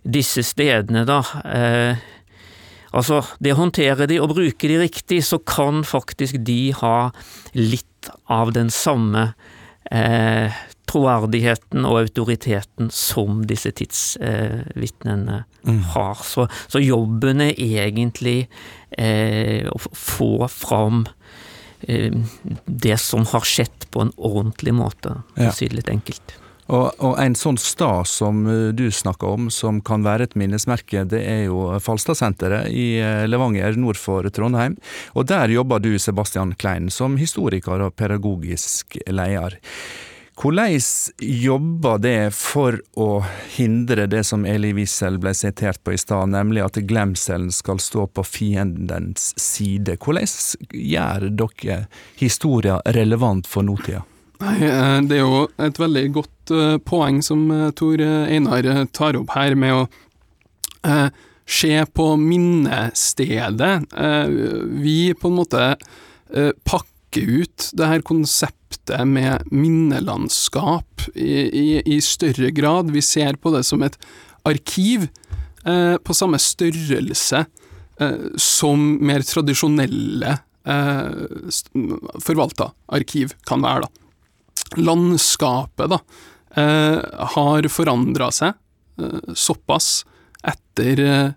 disse stedene, da. Eh, altså, det å håndtere de og bruke de riktig, så kan faktisk de ha litt av den samme eh, troverdigheten og autoriteten som disse tidsvitnene eh, mm. har. Så, så, jobben er egentlig eh, å få fram Eh, det som har skjedd på en ordentlig måte, for å si det litt enkelt. Og, og, en sånn stad som eh, du snakker om, som kan være et minnesmerke, det er jo Falstadsenteret i eh, Levanger nord for Trondheim. Og der jobber du, Sebastian Klein, som historiker og pedagogisk leder. Hvordan jobber det for å hindre det som Eli Wiesel ble sitert på i stad, nemlig at glemselen skal stå på fiendens side? Hvordan gjør dere historien relevant for nåtida? Eh, det er jo et veldig godt eh, poeng som eh, Tor Einar tar opp her, med å se på minnestedet. Vi på en måte pakker ut det her konseptet med minnelandskap i, i, i, større grad. Vi ser på det som et arkiv eh, på samme størrelse eh, som mer tradisjonelle eh, forvalta arkiv kan være. da. Landskapet da, eh, har forandra seg eh, såpass etter eh,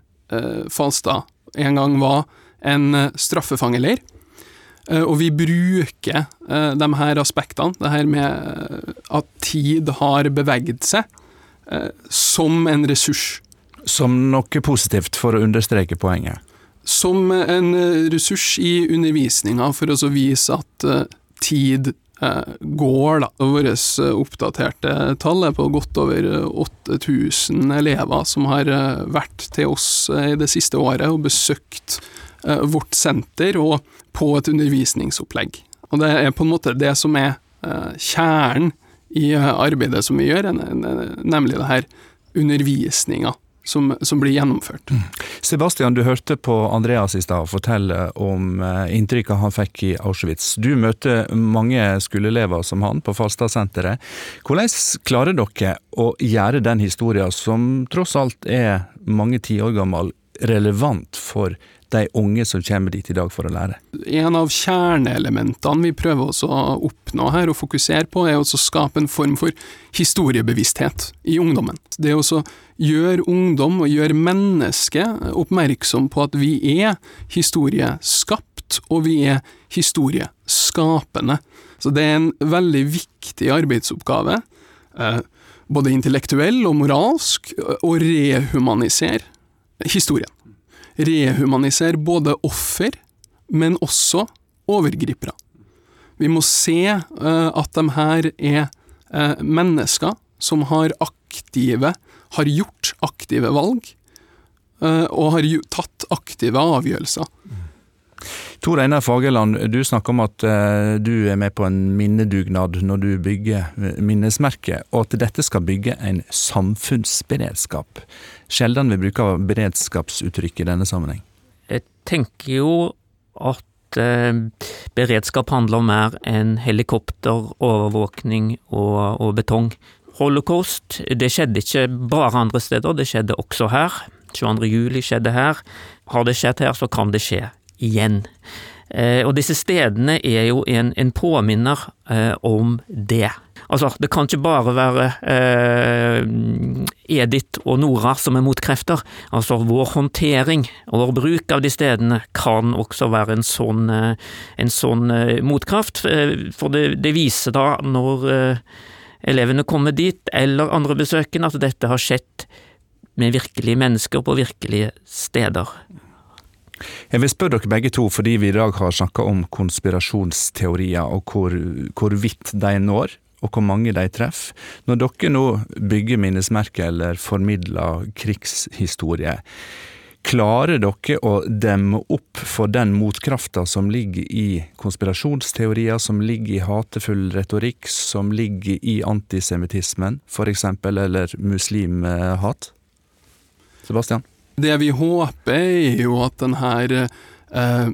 Falstad en gang var en straffefangeleir Eh, og vi bruker eh, de her aspektene, det her med eh, at tid har beveget seg, som en ressurs. Som noe positivt, for å understreke poenget? Som en ressurs i undervisninga, for å vise at tid går, da. Våre oppdaterte tall er på godt over 8000 elever som har vært til oss i det siste året og besøkt vårt senter. og på et undervisningsopplegg. Og det er på en måte det som er uh, kjernen i eh, arbeidet som vi gjør, nemlig det her undervisninga. Som, som, blir gjennomført. Mm. Sebastian, du hørte på Andreas i stad fortelle om eh, inntrykket han fikk i Auschwitz. Du møter mange skoleelever som han på Falstadsenteret. Hvordan klarer dere å gjøre den historien, som tross alt er mange tiår gammel, relevant for de unge som kommer dit i dag for å lære? En av kjerneelementene vi prøver å oppnå her og fokusere på, er å skape en form for historiebevissthet i ungdommen. Det å gjøre ungdom og gjøre mennesket oppmerksom på at vi er historieskapt, og vi er historieskapende. Så det er en veldig viktig arbeidsoppgave, eh, både intellektuell og moralsk, å rehumanisere historien rehumanisere både offer, men også overgripere. Vi må se uh, at de her er uh, mennesker som har aktive, har gjort aktive valg, uh, og har tatt aktive avgjørelser. Tor Einar Fagerland, du snakker om at du er med på en minnedugnad når du bygger minnesmerket, og at dette skal bygge en samfunnsberedskap sjelden vi bruker beredskapsuttrykk i denne sammenheng. Jeg tenker jo at eh, beredskap handler om mer enn helikopter, overvåkning og, og, betong. Holocaust, det skjedde ikke bare andre steder, det skjedde også her. 22. juli skjedde her. Har det skjedd her, så kan det skje igjen. Eh, og disse stedene er jo en, en påminner eh, om det. Altså, det kan ikke bare være eh, Edith og Nora som er motkrefter. Altså, vår håndtering og vår bruk av de stedene kan også være en sånn, eh, en sånn motkraft, for det, det, viser da, når elevene kommer dit, eller andre besøkende, at dette har skjedd med virkelige mennesker på virkelige steder. Jeg vil spørre dere begge to, fordi vi i dag har snakka om konspirasjonsteorier og hvor, hvor de når og hvor mange de treffer. Når dere nå bygger minnesmerker eller formidler krigshistorie, klarer dere å demme opp for den motkrafta som ligger i konspirasjonsteorier, som ligger i hatefull retorikk, som ligger i antisemittismen, f.eks., eller muslimhat? Sebastian? Det vi håper, er jo at denne eh,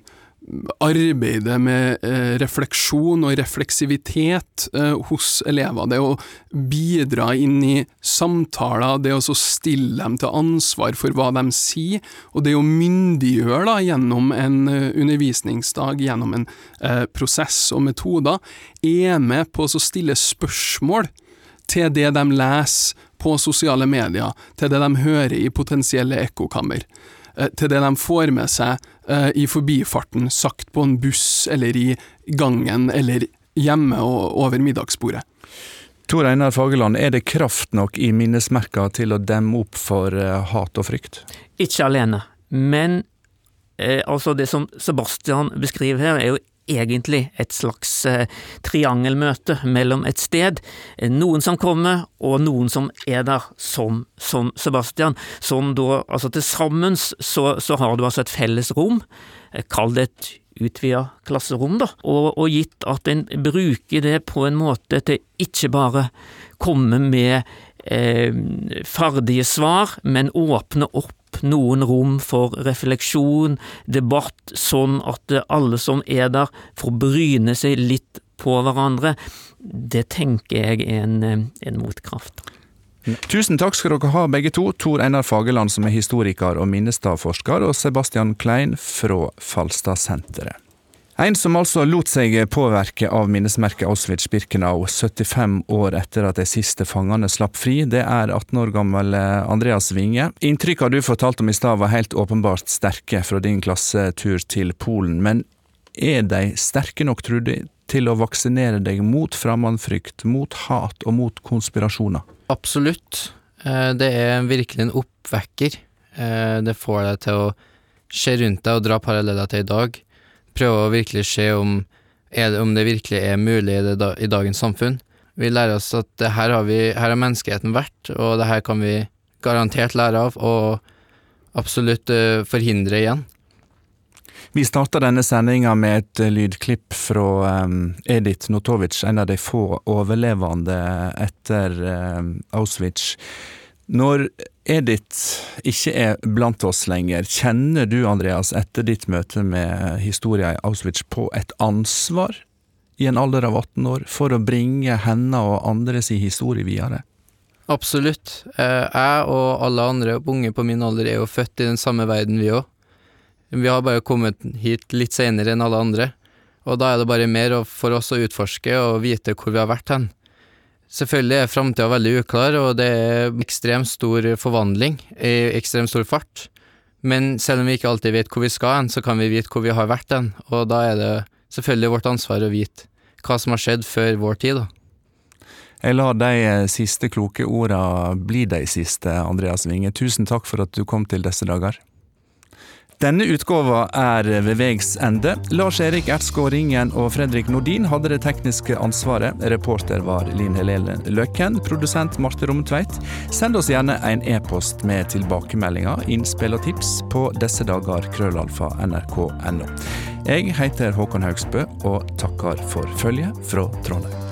arbeidet med eh, refleksjon og refleksivitet eh, hos elever. Det å bidra inn i samtaler, det å stille dem til ansvar for hva de sier, og det å myndiggjøre da, gjennom en uh, undervisningsdag, gjennom en uh, prosess og metoder, er med på å stille spørsmål til det de leser på sosiale medier, til det de hører i potensielle ekkokammer. Eh, til det de får med seg eh, i forbifarten, sagt på en buss eller i gangen eller hjemme og over middagsbordet. Tor Einar Fagerland, er det kraft nok i minnesmerka til å demme opp for eh, hat og frykt? Ikke alene, men eh, altså det som Sebastian beskriver her, er jo egentlig et slags eh, triangelmøte mellom et sted, noen som kommer, og noen som er der, som, som Sebastian. Som da, altså til sammen så, så, har du altså et felles rom, eh, kall det et utvida klasserom, da, og, og gitt at en bruker det på en måte til ikke bare komme med eh, ferdige svar, men åpne opp noen rom for refleksjon, debatt, sånn at alle som er der, får bryne seg litt på hverandre. Det tenker jeg er en, en motkraft. Tusen takk skal dere ha begge to, Tor Einar Fageland, som er historiker og minnestadforsker, og Sebastian Klein fra Falstadsenteret. En som altså lot seg påvirke av minnesmerket Auschwitz-Birkenau 75 år etter at de siste fangene slapp fri, det er 18 år gammel eh, Andreas Winge. Inntrykkene du fortalte om i stad var helt åpenbart sterke fra din klassetur til Polen, men er de sterke nok, tror du, til å vaksinere deg mot fremmedfrykt, mot hat og mot konspirasjoner? Absolutt. Eh, det er virkelig en oppvekker. Eh, det får deg til å se rundt deg og dra paralleller til i dag. Prøve å virkelig se om, det, om det virkelig er mulig i, det, i dagens samfunn. Vi lærer oss at her har, vi, her har menneskeheten vært, og det her kan vi garantert lære av, og absolutt uh, forhindre igjen. Vi starta denne sendinga med et lydklipp fra um, Edith Notovic, en av de få overlevende etter um, Auschwitz. Når Edith ikke er blant oss lenger, kjenner du, Andreas, etter ditt møte med historia i Auschwitz, på et ansvar i en alder av 18 år for å bringe henne og andres historie videre? Absolutt. Eh, jeg og alle andre unge på min alder er jo født i den samme verden, vi òg. Vi har bare kommet hit litt senere enn alle andre, og da er det bare mer for oss å utforske og vite hvor vi har vært hen. Selvfølgelig er framtida veldig uklar, og det er ekstremt stor forvandling ekstremt stor fart. Men selv om vi ikke alltid vet hvor vi skal hen, så kan vi vite hvor vi har vært hen, og da er det selvfølgelig vårt ansvar å vite hva som har skjedd før vår tid, da. Jeg lar de siste kloke orda bli de siste, Andreas Winge. Tusen takk for at du kom til disse dager. Denne utgåva er ved vegs ende. Lars-Erik Ertsgaard Ringen og Fredrik Nordin hadde det tekniske ansvaret. Reporter var Linn Helene Løkken, produsent Marte Rommetveit. Send oss gjerne en e-post med tilbakemeldinger, innspill og tips på disse dager krøllalfa nrk.no. Jeg heter Håkon Haugsbø og takker for følget fra Trondheim.